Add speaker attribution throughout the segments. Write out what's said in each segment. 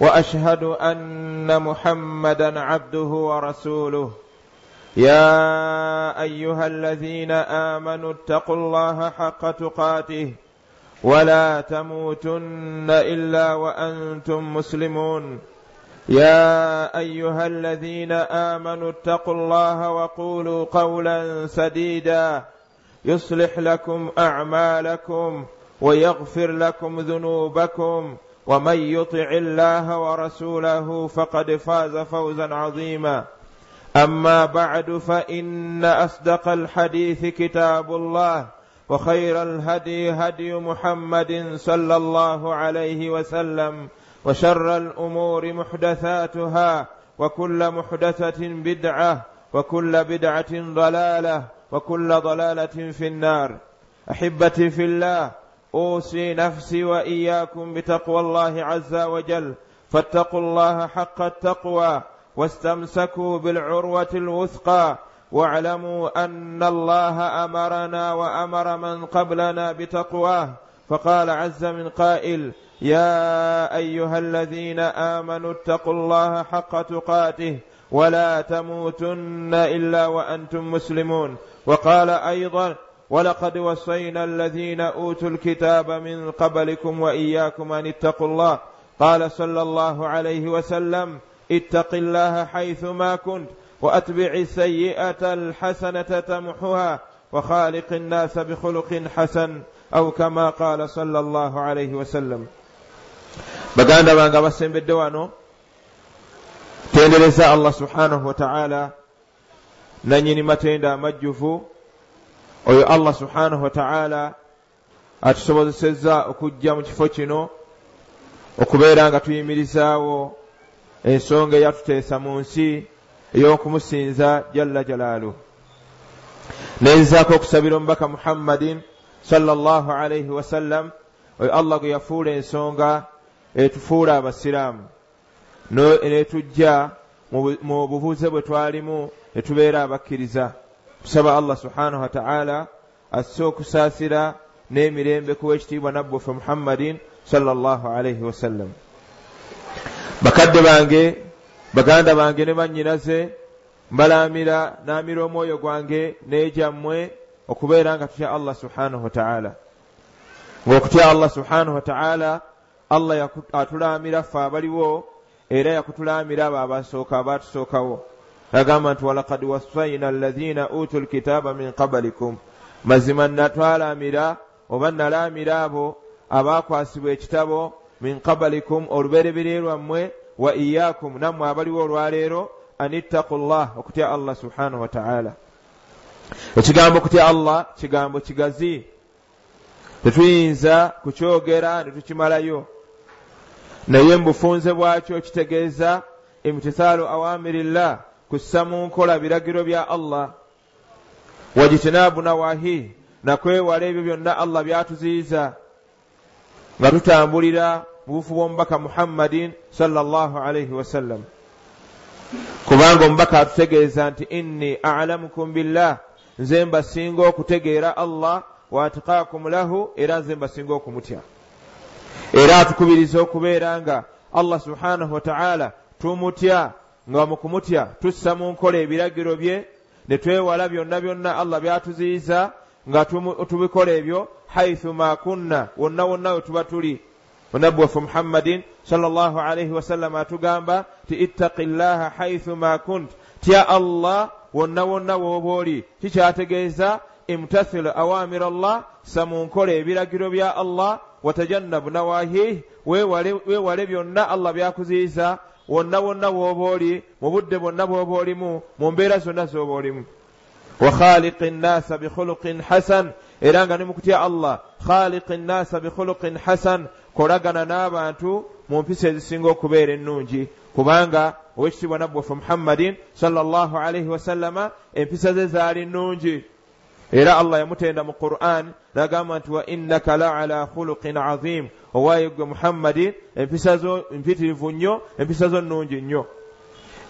Speaker 1: واشهد ان محمدا عبده ورسوله. يا ايها الذين امنوا اتقوا الله حق تقاته ولا تموتن الا وانتم مسلمون. يا ايها الذين امنوا اتقوا الله وقولوا قولا سديدا. يصلح لكم اعمالكم ويغفر لكم ذنوبكم. ومن يطع الله ورسوله فقد فاز فوزا عظيما. اما بعد فان اصدق الحديث كتاب الله وخير الهدي هدي محمد صلى الله عليه وسلم وشر الامور محدثاتها وكل محدثه بدعه وكل بدعه ضلاله وكل ضلاله في النار. احبتي في الله اوصي نفسي واياكم بتقوى الله عز وجل. فاتقوا الله حق التقوى واستمسكوا بالعروه الوثقى. واعلموا ان الله امرنا وامر من قبلنا بتقواه. فقال عز من قائل يا ايها الذين امنوا اتقوا الله حق تقاته ولا تموتن الا وانتم مسلمون. وقال ايضا ولقد وصينا الذين اوتوا الكتاب من قبلكم واياكم ان اتقوا الله. قال صلى الله عليه وسلم اتق الله حيثما كنت واتبع السيئه الحسنه تمحها وخالق الناس بخلق حسن او كما قال صلى الله عليه وسلم. Baganda bange abasembedde wano tendereza allah subhanahu wataala nanyini matenda amajjuvu oyo allah subhanahu wataala atusobozesezza okujja mu kifo kino okubeera nga tuyimirizaawo ensonga eyatuteesa mu nsi ey'okumusinza jalla jalaalu nenzaako okusabira omubaka muhammadin sallallahu alaihi wasallam oyo allah gwe yafuula ensonga etufuula abasiraamu. Netujja mu bubuuze bwe twalimu ne tubeera abakkiriza tusaba allah subhanahu wataala asse okusaasira n'emirembe kuwa ekitiibwa nabbufe muhammadin sallallahu alaihi wasallam bakadde bange baganda bange ne bannyinaze mbalaamira naamira omwoyo gwange n'egyammwe okubeera nga tutya allah subhanahu wataala ng'okutya allah subhanahu wataala allah atulaamira ffe abaliwo era yakutulaamira abo abasooka abaatusookawo agamba nti walakad wasaina alladhina utu lkitaaba min qablikum mazima natwalaamira oba nalaamira abo abaakwasibwa ekitabo min qablikum olubereberye lwammwe wa iyakum nammwe abaliwo olwaleero an ittaku llah okutya allah subhanahu wataala ekigambo okutya allah kigambo kigazi tetuyinza kukyogera ne tukimalayo naye mubufunze bwakyo kitegeeza imtisaalu awamirillah kussa mu nkola biragiro bya allah. Wajitinaabu nawahi nakwewala ebyo byonna allah byatuziyiza. Nga tutambulira mu bufu bw'omubaka muhammadin sallallahu alaihi wasallam kubanga omubaka atutegeeza nti inni alamukum billah. Nze mbasinga okutegeera allah wa atqaakum lahu era nze mbasinga okumutya. Era atukubiriza okubeera nga allah subhanahu wataala tumutya nga mu kumutya tussa mu nkola ebiragiro bye ne twewala byonna byonna allah byatuziyiza nga tubikola ebyo haithu ma kunna wonna wonna we tuba tuli. Onabbi waffe muhammadin sallallahu alaihi wasallam atugamba ti ittaqi llaha haithu ma kunt. Tya allah wonna wonna wooba oli. Kikyategeeza imtathilu awamira allah sa mu nkola ebiragiro bya allah watajannabu nawahih weewale byonna allah byakuziyiza wonna wonna wooba oli mu budde bwonna bw'oba olimu mu mbeera zonna z'oba olimu. Wa khaliqi nnaasa bikhuluqin hasan era nga ne mu kutya allah khaliqi nnaasa bikhuluqin hasan kolagana n'abantu mu mpisa ezisinga okubeera ennungi. Kubanga owekitiibwa nabbwaffe muhammadin salllah alaihi wasallama empisa ze zaali nnungi era allah yamutenda mu quran nagamba nti wa innaka la ala khuluqin azim. Owaaye gwe muhammadin empisa zo mpitirivu nnyo empisa zo nnungi nnyo.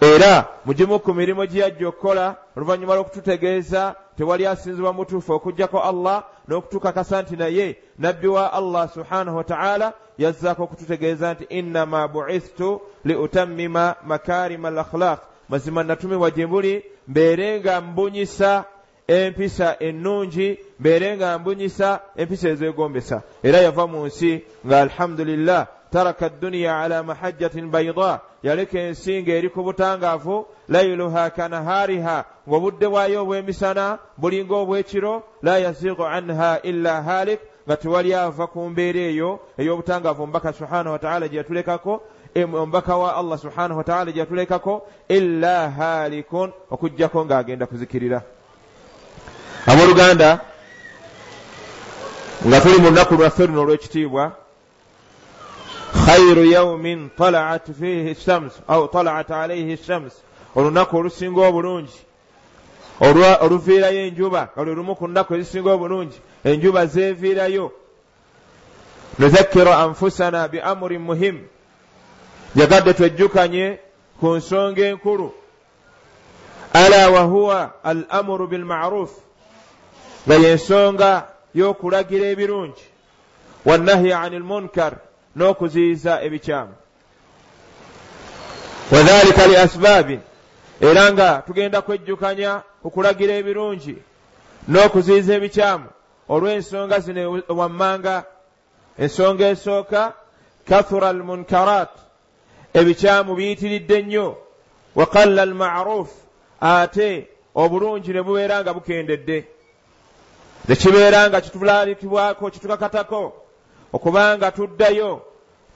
Speaker 1: Era mugimu ku mirimu gye yajja okukola oluvannyuma lw'okututegeeza tewali asinzibwa mutuufu okugjako allah n'okutukakasa nti naye nabbi wa allah subhanahu wataala yazzaako okututegeeza nti innama buistu liutammima makarima al akhlaq mazima natumibwa gye mbuli mbeere nga mbunyisa empisa ennungi mbeere nga mbunyisa empisa ezeegombesa era yava mu nsi nga alhamdulillah taraka dduniya ala mahajjatin baida yaleka ensi ng'eri ku butangaavu lailuha kanahaariha ng'obudde bwayo obw'emisana bulinga obw'ekiro la yaziigu anha illa halik nga tewali ava ku mbeera eyo ey'obutangaavu omubaka subhanahu wataala gye yatulekako omubaka wa allah subhanahu wataala gye yatulekako illa halikun okugjako ng'agenda kuzikirira abooluganda nga tuli mu lunaku lwaffe luno olw'ekitiibwa khairu yaumin talaat fihi shams au talaat alaihi shams. Olunaku olusinga obulungi. Oluviirayo enjuba nga lwe lumu ku nnaku ezisinga obulungi enjuba zeeviirayo. Nuzakkiru anfusana bi amurin muhim. Jagadde twejjukanye ku nsonga enkulu. Ala wahuwa al amuru bilmaruf nga yensonga y'okulagira ebirungi wannahyi ani lmunkar n'okuziyiza ebikyamu. Wadhalika li asbaabin era nga tugenda kwejjukanya okulagira ebirungi n'okuziyiza ebikyamu. Olw'ensonga zino wammanga ensonga esooka kathura almunkarat ebikyamu biyitiridde nnyo. Wa qalla almaruf ate obulungi ne bubeera nga bukendedde tekibeera nga kitulalikibwako kitukakatako. Okubanga tuddayo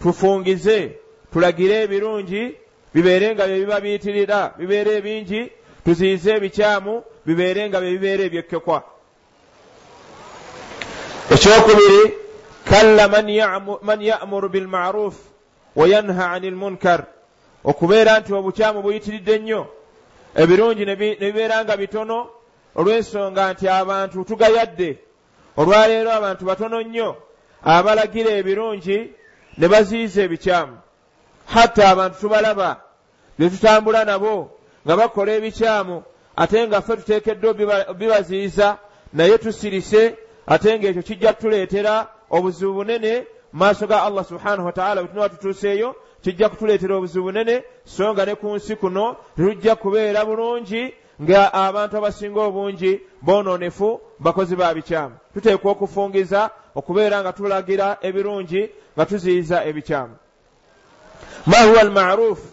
Speaker 1: tufungize tulagire ebirungi bibeere nga bye biba biyitirira bibeere ebingi tuziyize ebikyamu bibeere nga bye bibeera ebyekkekwa. Ekyokubiri kalla man ya'muru bilmaruf wa yanha ani lmunkar okubeera nti obukyamu buyitiridde nnyo ebirungi ne bibeera nga bitono olw'ensonga nti abantu tugayadde. Olwaleero abantu batono nnyo abalagira ebirungi ne baziyiza ebikyamu. Hatta abantu tubalaba bye tutambula nabo nga bakola ebikyamu ate nga ffe tuteekeddwa bibaziyiza naye tusirise ate ng'ekyo kijja kutuleetera obuzibu bunene mu maaso ga allah subhanahu wataala bwe tunoba tutuuseeyo kijja kutuleetera obuzibu bunene so nga ne ku nsi kuno tetujja kubeera bulungi nga abantu abasinga obungi bononefu bakozi ba bikyamu. Tuteekwa okufungiza okubeera nga tulagira ebirungi nga tuziyiza ebikyamu. Ma huwa almarufu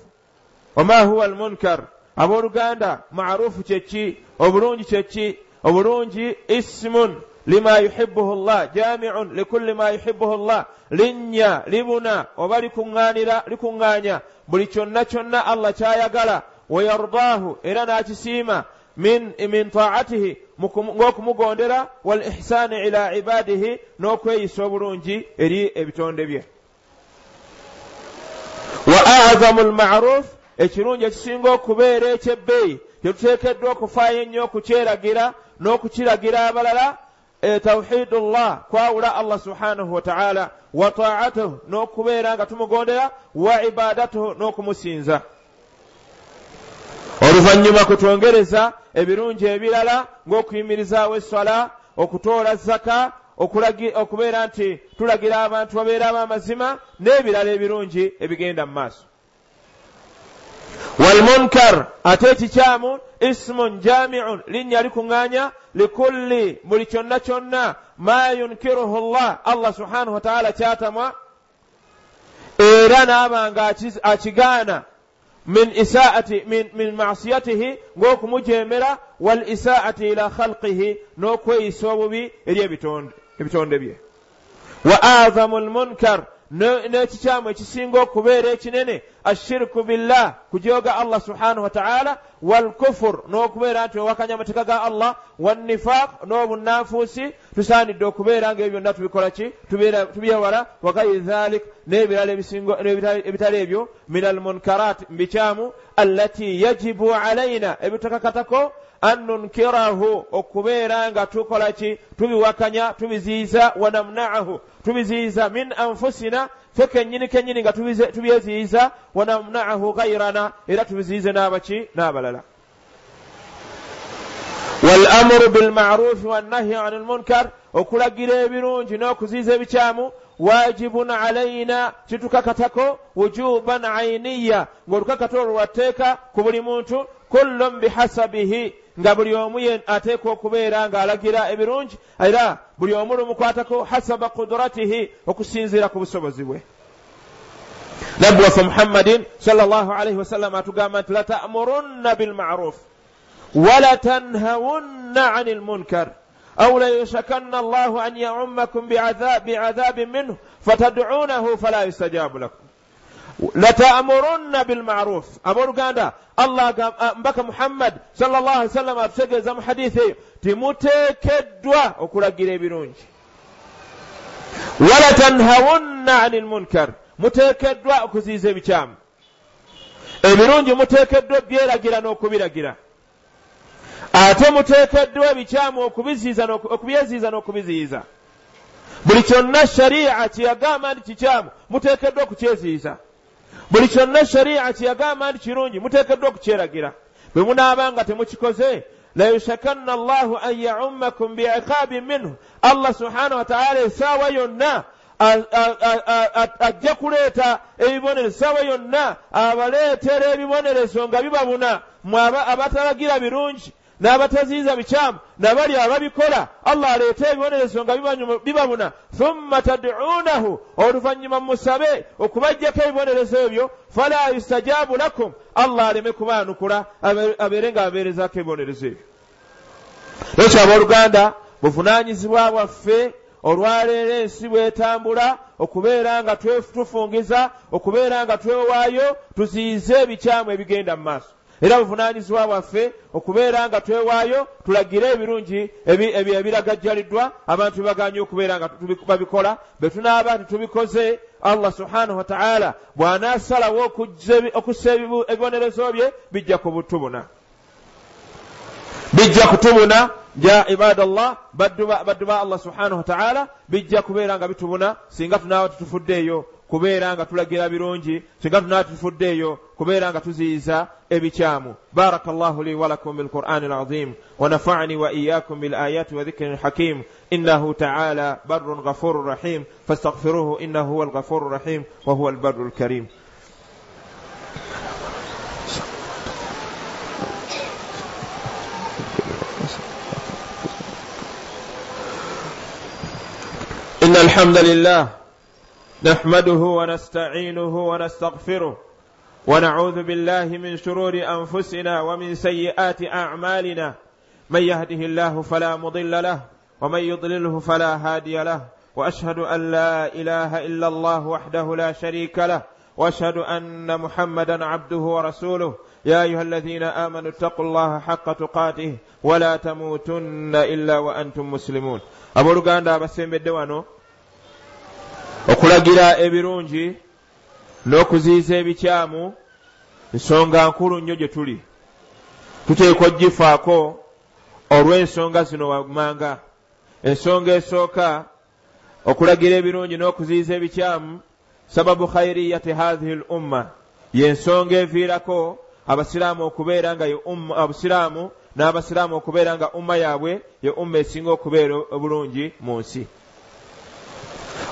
Speaker 1: wama huwa almunkar? Abooluganda marufu kyeki obulungi kyeki obulungi isimun lima yuhibuhu llah jamiun likulli ma yuhibuhu llah linnya libuna oba likuŋŋaanira likuŋŋaanya. Buli kyonna kyonna allah kyayagala wayardaahu era n'akisiima min taatihi ng'okumugondera wal ihsaani ila ibadihi n'okweyisa obulungi eri ebitonde bye wa azamu lmaruf ekirungi ekisinga okubeera ekyebbeeyi kyetuteekeddwa okufaayo ennyo okukyeragira n'okukiragira abalala tawhidu llah kwawula allah subhanahu wataala wa taatuhu n'okubeera nga tumugondera wa ibadatuhu n'okumusinza oluvannyuma kutwongereza ebirungi ebirala ng'okuyimirizaawo esswala okutoola zaka okubeera nti tulagira abantu babeera ab'amazima n'ebirala ebirungi ebigenda mu maaso. Walmunkar ate ekikyamu isimun jamiun linnya likuŋŋaanya likulli buli kyonna kyonna ma yunkiruhu llah allah subhanahu wataala kyatamwa era naaba nga akigaana min isaati min, min masiyatihi ng'okumujeemera wal isaati ila khalqihi n'okweyisa obubi eri ebitonde bye wa azamu lmunkar n'ekikyamu ekisinga okubeera ekinene? Ashirku billah kujooga allah subhanahu wataala walkufur n'okubeera nti owakanya amateeka ga allah wannifaq n'obunanfuusi tusaanidde okubeera nga ebyo byonna tubikola ki? Tubyewala wagairi dhalik n'ebirala ebitali ebyo min almunkarat mbikyamu allati yajibu alaina ebitakakatako an nunkirahu okubeera nga tukola ki? Tubiwakanya tubiziyiza wanamnaahu tubiziyiza min anfusina fe kennyini kennyini nga tubyeziyiza wanamnaahu gairana era tubiziyize n'abaki n'abalala. Walamuru bilmarufi wannahyi an lmunkar okulagira ebirungi n'okuziyiza ebikyamu wajibun alaina kitukakatako wujuban ainiya ng'olukakata olwo lwatteeka ku buli muntu kullun bihasabihi nga buli omu ateekwa okubeera ng'alagira ebirungi era buli omu lumukwatako hasaba kuduratihi okusinziira ku busobozi bwe nabbi waffe muhammadin sal llah alaihi wasallama atugamba nti latamurunna bilmaruf walatanhawunna ani lmunkar أو ليشكن الله أن يعمكم بعذاب, بعذاب منه فتدعونه فلا يستجاب latamurunna bilmaruf abooluganda allah mbaka muhammad salllah ali sallama atutegeeza mu hadithi eyo timuteekeddwa okulagira ebirungi walatanhawunna ani lmunkar muteekeddwa okuziyiza ebikyamu ebirungi muteekeddwa ebyeragira n'okubiragira ate muteekeddwa ebikyamu okubyeziyiza n'okubiziyiza buli kyonna shariya kyeyagamba nti kikyamu muteekeddwa okukyeziyiza buli kyonna shari'a kyeyagamba nti kirungi muteekeddwa okukyeragira. Bwe munaabanga temukikoze layushakanna allahu an yaummakum biiqaabin minhu. Allah subhanahu wataala esaawa yonna ajja kuleeta ebibonerezo esaawa yonna abaleetera ebibonerezo nga bibabuna. Mwe abatalagira birungi n'abataziyiza bikyamu nabali ababikola allah aleete ebibonerezo nga bibabuna. Thumma tad'uunahu oluvannyuma musabe okubajjako ebibonerezo ebyo fala yustajaabu lakum allah aleme kubaanukula abeere nga ababeerezako ebibonerezo ebyo. Ekyo abooluganda buvunaanyizibwa bwaffe olwaleero ensi bwetambula okubeera nga tufungiza okubeera nga twewaayo tuziyize ebikyamu ebigenda mu maaso era buvunaanyizibwa bwaffe okubeera nga twewaayo tulagire ebirungi ebiragajjaliddwa abantu bebaganye okubeera nga babikola bwe tunaaba titubikoze allah subhanahu wataala bw'anaasalawo okussa ebibonerezo bye bijja kubutubuna bijja kutubuna ja ibadallah baddu ba allah subhanahu wataala bijja kubeera nga bitubuna singa tunaaba tutufuddeeyo kubeera nga tulagira birungi singa tunaatufudde eyo kubeera nga tuziyiza ebikyamu. Baraka llahu li walakum bilqur'ani alazim wanafani waiyakum bilayati wadhikri lhakim innahu taala barun ghafuru rahim fastaghfiruhu innahu huwa alghafuru rahim wahuwa albaru lkarim إن الحمد لله نحمده ونستعينه ونستغفره ونعوذ بالله من شرور انفسنا ومن سيئات اعمالنا من يهده الله فلا مضل له ومن يضلله فلا هادي له. واشهد ان لا اله الا الله وحده لا شريك له. واشهد ان محمدا عبده ورسوله. يا ايها الذين امنوا اتقوا الله حق تقاته ولا تموتن الا وانتم مسلمون. abooluganda abasembedde wano okulagira ebirungi n'okuziyiza ebikyamu nsonga nkulu nnyo gye tuli. Tuteekwa ogifaako olw'ensonga zino wammanga. Ensonga esooka okulagira ebirungi n'okuziyiza ebikyamu sababu khairiyati hathihi l umma. Y'ensonga eviirako abasiraamu okubeera nga abusiraamu n'abasiraamu okubeera nga umma yaabwe ye umma esinga okubeera obulungi mu nsi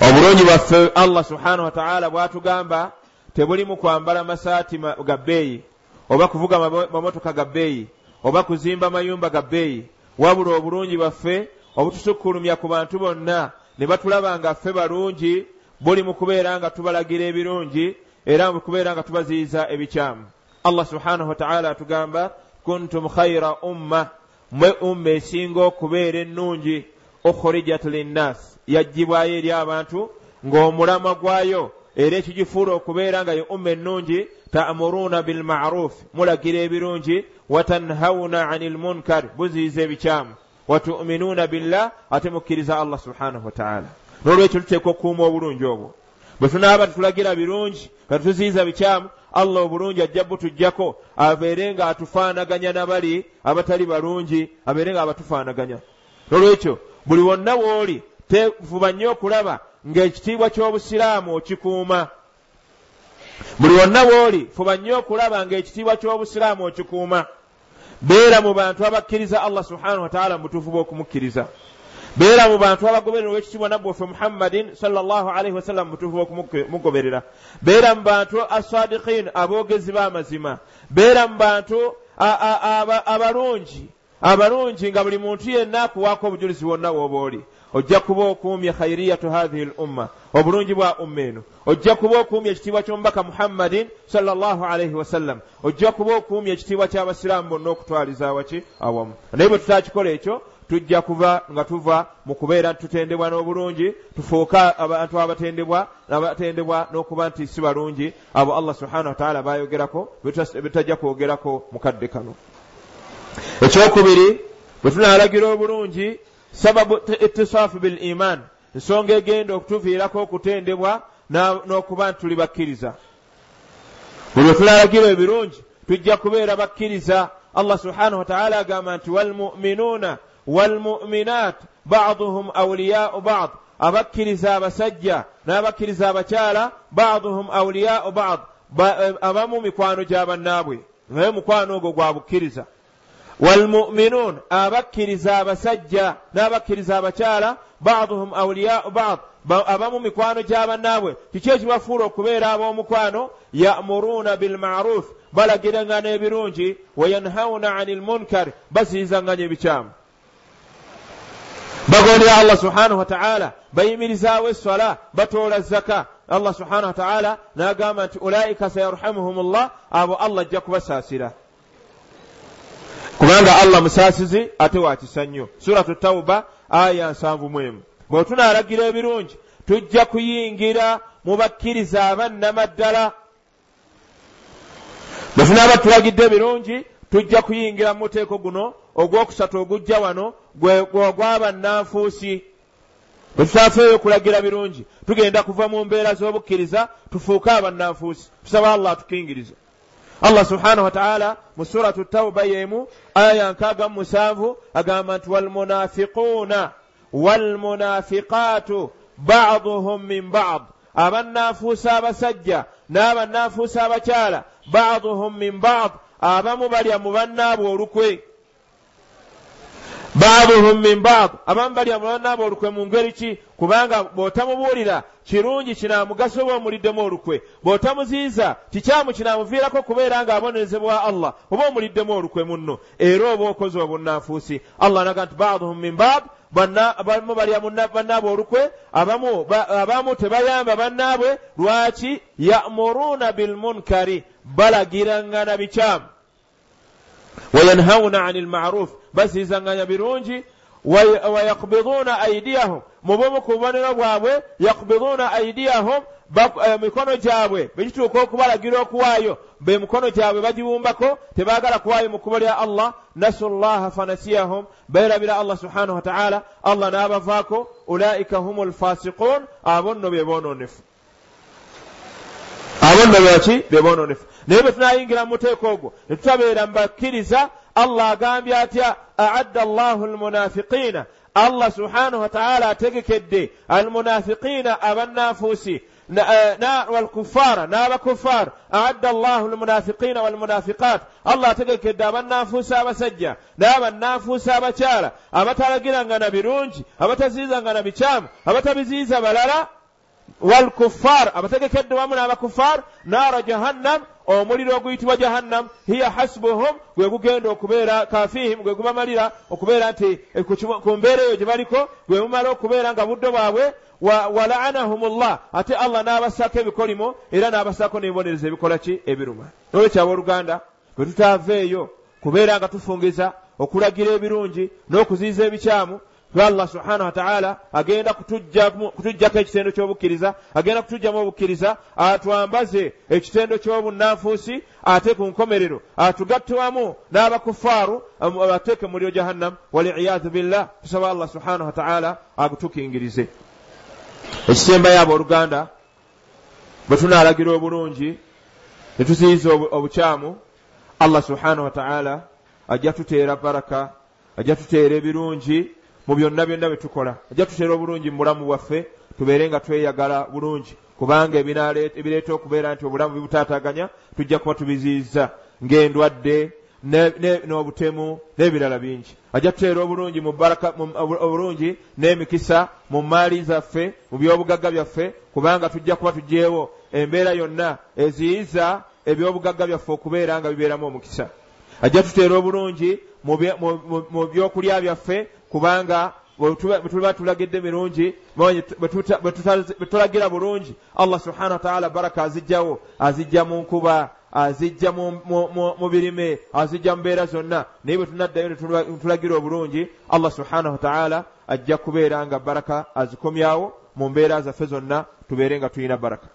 Speaker 1: obulungi bwaffe allah subhanahu wataala bw'atugamba tebulimu kwambala masaati ga bbeeyi oba kuvuga mamotoka ga bbeeyi oba kuzimba mayumba ga bbeeyi. Wabula obulungi bwaffe obutusukkulumya ku bantu bonna ne batulaba nga ffe balungi buli mu kubeera nga tubalagira ebirungi era mu kubeera nga tubaziyiza ebikyamu. Allah subhanahu wataala atugamba kuntum khaira umma mwe umma esinga okubeera ennungi ukhurijat linnas yagibwayo eri abantu ng'omulamwa gwayo era ekigifuula okubeera nga ye umma ennungi ta'muruuna bilmaruufi mulagira ebirungi watanhawuna ani lmunkar buziyiza ebikyamu. Watuminuuna billah ate mukkiriza allah subhanahu wataala n'olwekyo tuteeka okukuuma obulungi obwo. Bwe tunaaba tetulagira birungi nga tuziyiza bikyamu allah obulungi ajja butujjako abeere nga atufaanaganya nabali abatali balungi abeere nga abatufaanaganya. Nolwekyo buli wonna w'oli tefuba nnyo okulaba ng'ekitiibwa ky'obusiraamu okikuuma. Buli wonna w'oli fuba nnyo okulaba ng'ekitiibwa ky'obusiraamu okikuuma. Beera mu bantu abakkiriza allah subhanahu wataala mu butuufu bw'okumukkiriza beera mu bantu abagoberera owekitiibwa nabbi waffe muhammadin salllahu alaihi wasallam mutuufu bwokumugoberera beera mu bantu assadikin aboogezi b'amazima. Beera mu bantu abalungi abalungi nga buli muntu yenna akuwaako obujulizi bwonna wooba oli. Ojja kuba okuumye khairiyatu hathihi l umma obulungi bwa umma eno. Ojja kuba okuumye ekitiibwa ky'omubaka muhammadin salllahu alaihi wasallam ojja kuba okuumye ekitiibwa ky'abasiraamu bonna okutwaliza waki awamu. Naye bwe tutakikola ekyo tujja kuva nga tuva mu kubeera tutendebwa n'obulungi tufuuka abantu abatendebwa abatendebwa n'okuba nti si balungi abo allah subhanahu wataala bayogerako betajja kwogerako mukadde kano ekyokubiri bwe tunalagira obulungi sababu itisaafu bil iman ensonga egenda okutuviirako okutendebwa n'okuba nti tuli bakkiriza. Buli bwe tunalagira ebirungi tujja kubeera bakkiriza. Allah subhanahu wataala agamba nti walmuminuuna walmuminat baduhum auliyau bad. Abakkiriza abasajja n'abakkiriza abakyala baduhum auliyau bad. Abamu mikwano gy'abannaabwe naye mukwano ogwo gwa bukkiriza walmuminun abakkiriza abasajja n'abakkiriza abakyala baduhum auliyau bad abamu mikwano gy'abannaabwe kiki ekibafuula okubeera ab'omukwano ya'muruuna bilmaruf balagirangana ebirungi wayanhawuna ani lmunkar baziyizanganya ebikyamu bagondera allah subhanahu wataala bayimirizaawo eswala batoola zaka allah subhanahu wataala n'agamba nti ulaika sayarhamuhum llah abo allah ajja kubasaasira kubanga allah musaasizi ate wakisa nnyo. Suratu tauba aya nsanvu mu emu bwe tunaalagira ebirungi tujja kuyingira mu bakkiriza abannama ddala bwe tunaaba tulagidde ebirungi tujja kuyingira mu muteeko guno ogwokusatu ogujja wano gw'abannanfuusi bwe tutafeeyo okulagira birungi tugenda kuva mu mbeera z'obukkiriza tufuuke abannanfuusi. Tusaba allah atukingiriza allah subhanahu wataala mu suratu tauba yemu aya nkaaga mu musanvu agamba nti walmunafiquuna walmunafiqaatu baduhum min bad. Abannanfuusi abasajja n'abannanfuusi abakyala baduhum min bad abamu balya mu bannaabwe olukwe. Baaduhum min baad abamu balya mu bannaabwe olukwe mu ngeri ki kubanga bw'otamubuulira kirungi kinaamugaso oba omuliddemu olukwe. Bw'otamuziiza kikyamu kinaamuviirako kubeera ng'abonerezebwa allah oba omuliddemu olukwe munno era oba okoze obunnanfuusi. Allah naga nti baaduhum min baad abamu balya bannaabwe olukwe abamu tebayamba bannaabwe. Lwaki? Ya'muruuna bilmunkari balagirangana bikyamu. Wayanhawuna ani lmaruuf basiizanganya birungi. Wayakbiduuna aidiyahum mu bumu ku bubonero bwabwe yakbiduuna aidiyahum emikono gyabwe. Begituuka okubalagira okuwaayo be mikono gyabwe bagibumbako tebaagala kuwaayo mu kkubo lya allah nasu llaha fanasiyahum beerabira allah subhanahu wataala allah n'abavaako ulaika hum lfasiqun abo nno be boononefu abo nno beki be boononefu naye bwe tunayingira mu muteeko ogwo ne tutabeera mubakkiriza allah agambye atya aadda allahu almunafiqiina allah subhanahu wataala ategekedde almunafiqiina abannanfuusi walkufaara n'abakufaar aadda allahu almunafiqiina walmunafiqaat. Allah ategekedde abannanfuusi abasajja n'abannanfuusi abakyala abatalagirangana birungi abataziizangana bikyamu abatabiziiza balala. Walkuffar abategekedde wamu n'abakuffar naara jahannam omuliro oguyitibwa jahannam hiya hasbuhum gwe gugenda okubeera kafihim gwe gubamalira okubeera nti ku mbeera eyo gye baliko gwe bumala okubeera nga budde bwabwe walaanahum llah ate allah n'abassaako ebikolimo era n'abassaako n'ebibonereza ebikola ki? Ebiruma. Nolwekyo abooluganda bwe tutaaveeyo kubeera nga tufungiza okulagira ebirungi n'okuziiza ebikyamu lwe allah subhanahu wataala agenda kutujjako ekitendo ky'obukkiriza agenda kutujjamu obukkiriza atwambaze ekitendo ky'obunanfuusi ate ku nkomerero atugatte wamu n'abakufaaru ateeke mu muliro jahannam waliyadu billah tusaba allah subhanahu wataala agutukingirize. Ekisembayo abo oluganda bwe tunaalagira obulungi ne tuziyiza obukyamu allah subhanahu wataala ajja tuteera baraka ajja tuteera ebirungi mu byonna byonna bye tukola. Ajja tuteera obulungi mu bulamu bwaffe tubeere nga tweyagala bulungi. Kubanga ebireeta okubeera nti obulamu bibutaataganya tujja kuba tubiziyiza ng'endwadde n'obutemu n'ebirala bingi. Ajja tuteera obulungi obulungi n'emikisa mu maali zaffe mu byobugagga byaffe kubanga tujja kuba tugyewo embeera yonna eziyiza ebyobugagga byaffe okubeera nga bibeeramu omukisa. Ajja tuteera obulungi mu byokulya byaffe kubanga bwetuba tulagidde mirungi bwe tulagira bulungi allah subhana wataala baraka azijjawo azijja mu nkuba azijja mu birime azijja mu mbeera zonna. Naye bwe tunaddayo netulagira obulungi allah subhanahu wataala ajja kubeera nga baraka azikomyawo mu mbeera zaffe zonna tubeere nga tulina baraka.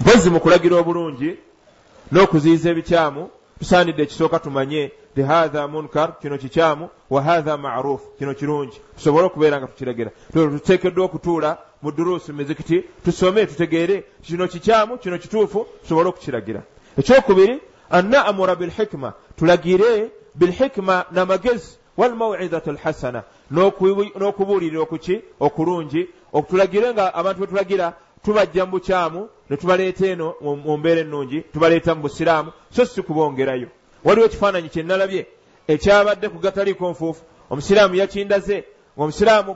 Speaker 1: Mpozi mu kulagira obulungi n'okuziyiza ebikyamu tusaanidde ekisooka tumanye ti hatha munkar kino kikyamu wa hatha maruf kino kirungi. Tusobole okubeera nga tukiragira tuteekeddwa okutuula mu duruusi mizikiti tusome tutegeere kino kikyamu kino kituufu tusobole okukiragira. Ekyokubiri annaamura bilhikima tulagire bilhikima n'amagezi walmawidati alhasana n'okubuulirira okuki? Okulungi. Okutulagire nga abantu betulagira tubajja mu bukyamu ne tubaleeta eno mu mbeera ennungi tubaleeta mu busiraamu so si kubongerayo. Waliwo ekifaananyi kye nalabye ekyabadde ku gataliiko nfuufu. Omusiraamu yakindaze ngaomusiraamu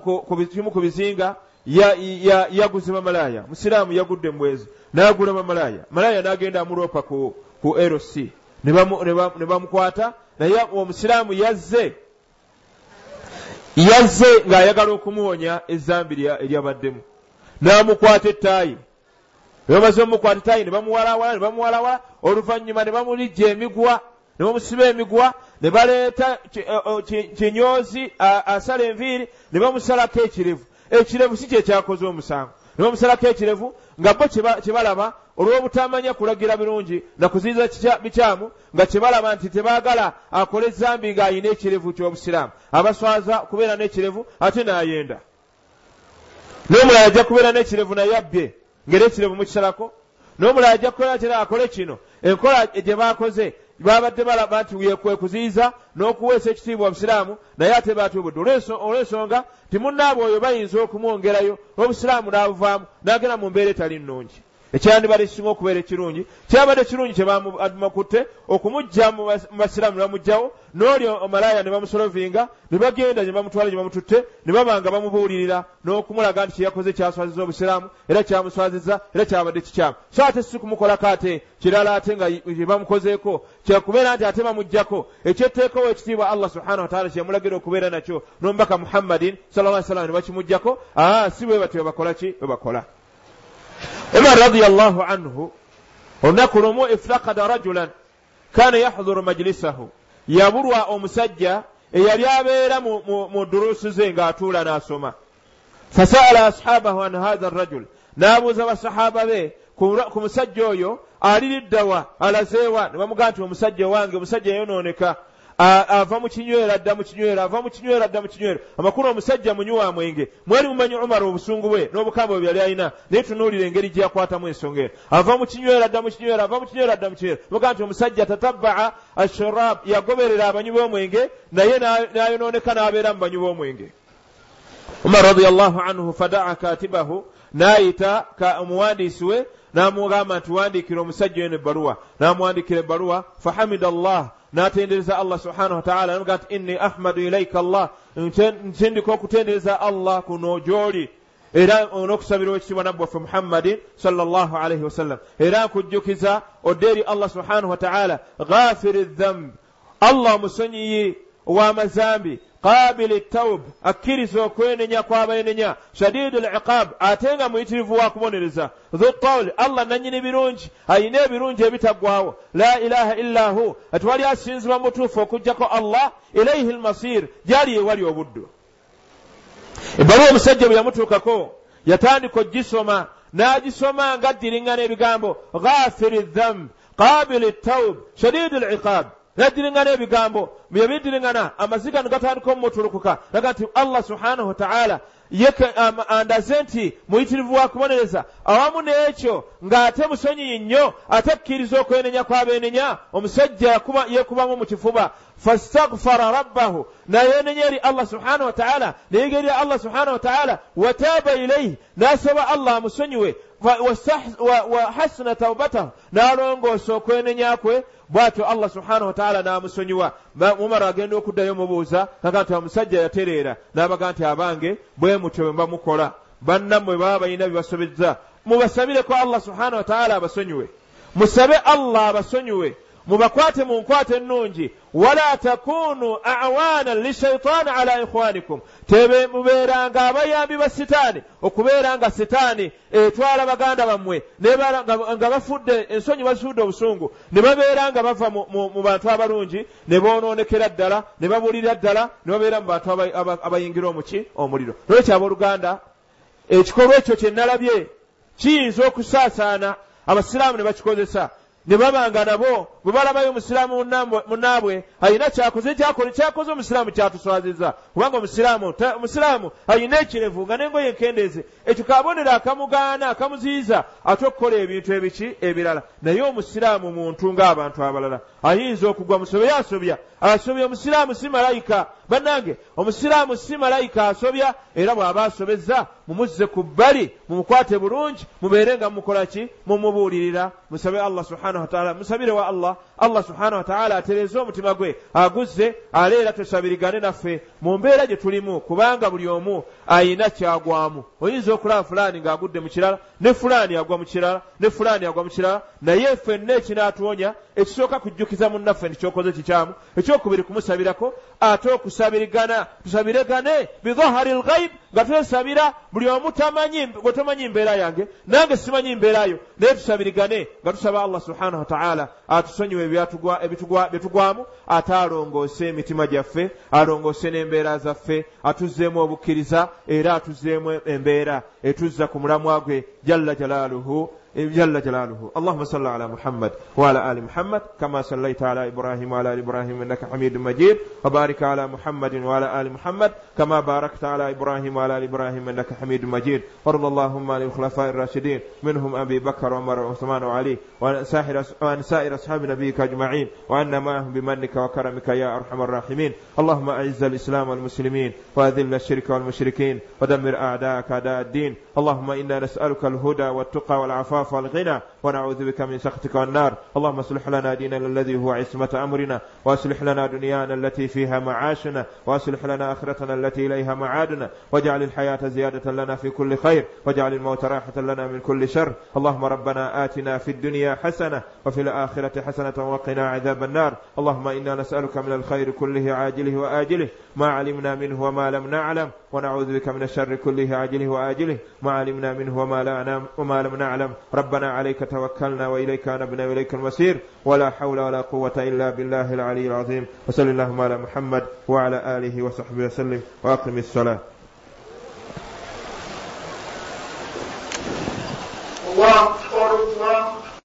Speaker 1: kimu ku bizinga yaguze bamalaaya musiraamu yagudde mbwezi n'agula bamalaaya malaaya. N'agenda amuloopa ku rc ne bamukwata naye omusiraamu yazze yazze ng'ayagala okumuwonya ezambi eryabaddemu n'amukwata ettaayi. Ne bamaze omukwata ettaayi ne bamuwalawala ne bamuwalawala oluvannyuma ne bamulijja emigwa ne bamusiba emigwa ne baleeta kinyoozi asala enviiri ne bamusalako ekirevu. Ekirevu si kyekyakoze omusango. Ne bamusalako ekirevu nga bo kye balaba olw'obutamanya kulagira birungi nakuziyiza bikyamu nga kye balaba nti tebaagala akole ezambi ng'ayina ekirevu ky'obusiraamu. Abaswaza kubeera n'ekirevu ate n'ayenda n'omulala ajja kubeera n'ekirevu naye abbye ngeri ekirevu mukisalako n'omulala ajja kukola kira akole kino? Enkola gye baakoze babadde balaba nti kwe kuziyiza n'okuweesa ekitiibwa obusiraamu naye ate baatubudde. Olw'ensonga timunnaabo oyo bayinza okumwongerayo n'obusiraamu n'abuvaamu n'agenda mu mbeera etali nnungi ekyandibadde kisinga okubeera ekirungi. Kyabadde kirungi kyebamukutte okumugja mu basiraamu ne bamugjawo n'oli omalaaya ne bamusolovinga ne bagenda ne bamutwala gye bamututte ne baba nga bamubuulirira n'okumulaga nti kyeyakoze kyaswaziza obusiraamu era kyamuswaziza era kyabadde kikyamu. So ate si kumukolako ate kirala ate nga kye bamukozeeko kyakubeera nti ate bamuggyako ekyetteekawo ekitiibwa allah subhanahu wataala kyemulagira okubeera nakyo n'omubaka muhammadin salla sallam ne bakimuggyako aa si bwe batyo bakola ki? Bwe bakola umar radiallahu anhu olunaku lumu iftakada rajulan kana yahduru majlisahu yabulwa omusajja eyali abeera mu duruusu ze ng'atuula n'asoma fasaala ashabahu an hatha rajul n'abuuza basahaba be ku musajja oyo aliriddawa alazeewa ne bamugamba nti omusajja wange omusajja yayonooneka ava mu kinywero adda mu kinywero ava mu kinywero adda mu kinywero amakulu omusajja munywa mwenge. Mwali mumanyi umar obusungu bwe n'obukamba bwe yali alina naye tunuulira engeri gye yakwatamu ensonga ero ava mu kinywero adda mu kinywero ava mu kinywero adda mu kinywero mugaa nti omusajja tatabaa ashurab yagoberera abanywi b'omwenge naye n'ayonooneka n'abeera mu banywi b'omwenge. Umar radiallahu anhu fadaa katibahu n'ayita omuwandiisi we n'amugamba nti wandiikira omusajja oyo ebbaluwa. N'amuwandiikira ebbaluwa fahamida allah n'atendereza allah subhanahu wataala namuga nti inni ahmadu ilaika allah. Ntendika okutendereza allah kuno gy'oli. Era n'okusabira ekitiibwa nabbi waffe muhammadin sallallahu alaihi wasallam era nkujjukiza odde eri allah subhanahu wataala ghafiri dhambi allah omusonyiyi ow'amazambi qaabili tawb akkiriza okwenenya kw'abenenya shadidu liqab ate nga muyitirivu wa kubonereza dhu tawl allah nannyini birungi. Ayina ebirungi ebitaggwawo la ilaha illa hu. Atwali asinzibwa mutuufu okugjako allah ilaihi lmasir gyali ewali obuddu. Ebbaluwa omusajja bwe yamutuukako yatandika ogisoma n'agisoma nga ddiriŋŋana ebigambo ghafiri dhamb qabili taub shadiidi liqab naddiriŋŋana ebigambo byebidiriŋŋana amaziga ne gatandika omumutulukuka naga nti allah subhanahu wataala andaze nti muyitirivu wa kubonereza awamu n'ekyo ng'ate musonyiyi nnyo ate akkiriza okwenenya kw'abeenenya omusajja yeekubamu mu kifuba. Fastagfara rabbahu. Nayenenya eri allah subhanahu wataala neyiga eri allah subhanahu wataala wataaba ilaihi n'asaba allah amusonyiwe wa hasuna taubatahu n'alongoosa okwenenya kwe bw'atyo allah subhanahu wataala n'amusonyiwa. Umar agenda okuddayo mubuuza naga nti omusajja yatereera. N'abaga nti abange bwe mutyo bwe bamukola bannammwe baba balina bye basobezza mubasabireko allah subhanahu wataala abasonyiwe. Musabe allah abasonyiwe mubakwate mu nkwate ennungi wala takunu awaana lishaitaani ala ikhwanikum. Tebe mubeeranga abayambi ba sitaani okubeera nga sitaani etwala baganda bammwe nga bafudde ensonyi bazifudde obusungu ne babeera nga bava mu bantu abalungi ne boonoonekera ddala ne babulira ddala ne babeera mu bantu abayingira omuki omuliro. Nolwekyo abooluganda ekikolwa ekyo kye nalabye kiyinza okusaasaana abasiraamu ne bakikozesa ne babanga nabo bwe balabayo omusiraamu munaabwe alina kyakoze kyakola kyakoze omusiraamu kyatuswaziza. Kubanga omusiraamu omusiraamu alina ekirevu nga n'engoye enkendeeze ekyo kabonero akamugaana akamuziyiza ate okukola ebintu ebiki ebirala. Naye omusiraamu muntu ng'abantu abalala ayinza okugwa musobya asobya. Asobya omusiraamu si malayika bannange omusiraamu si malayika asobya era bw'aba asobezza mumuzze ku bbali mumukwate bulungi mubeere nga mumukola ki? Mumubuulirira. Musabe allah subhanahu wataala musabire wa allah allah subhanahu wataala atereeze omutima gwe aguzze aleera tosabirigane naffe mu mbeera gye tulimu kubanga buli omu ayina kyagwamu. Oyinza okulaba fulaani ng'agudde mu kirala ne fulaani agwa mu kirala ne fulaani agwa mu kirala naye ffenna ekinaatuwonya ekisooka kujjukiza munnaffe nti kyokoze kikyamu ekyokubiri kumusabirako ate okusabirigana tusabiregane bidhahari lghaib nga twesabira buli omu gwe tomanyi mbeera yange nange simanyi mbeera yo naye tusabirigane nga tusaba allah subhanahu wataala atusonyiwe byetugwamu ate alongoose emitima gyaffe alongoose n'embeera zaffe atuzzeemu obukkiriza era atuzzeemu embeera etuzza ku mulamwa gwe jalla jalaaluhu جل جلاله. اللهم صل على محمد وعلى آل محمد كما صليت على إبراهيم وعلى آل إبراهيم إنك حميد مجيد. وبارك على محمد وعلى آل محمد كما باركت على إبراهيم وعلى آل إبراهيم إنك حميد مجيد. وارض اللهم عن الخلفاء الراشدين منهم أبي بكر وعمر وعثمان وعلي وعن سائر أصحاب نبيك أجمعين. وعنا معهم بمنك وكرمك يا أرحم الراحمين. اللهم أعز الإسلام والمسلمين وأذل الشرك والمشركين ودمر أعداءك أعداء الدين. اللهم إنا نسألك الهدى والتقى والعفاف الإسراف والغنى ونعوذ بك من سخطك والنار. اللهم اصلح لنا ديننا الذي هو عصمة أمرنا واصلح لنا دنيانا التي فيها معاشنا واصلح لنا آخرتنا التي إليها معادنا واجعل الحياة زيادة لنا في كل خير واجعل الموت راحة لنا من كل شر. اللهم ربنا آتنا في الدنيا حسنة وفي الآخرة حسنة وقنا عذاب النار. اللهم إنا نسألك من الخير كله عاجله وآجله ما علمنا منه وما لم نعلم ونعوذ بك من الشر كله عاجله وآجله ما علمنا منه وما, لا وما لم نعلم. ربنا عليك توكلنا وإليك أنبنا وإليك المصير. ولا حول ولا قوة إلا بالله العلي العظيم. وصل اللهم على محمد وعلى آله وصحبه وسلم. وأقم الصلاة.
Speaker 2: الله أكبر الله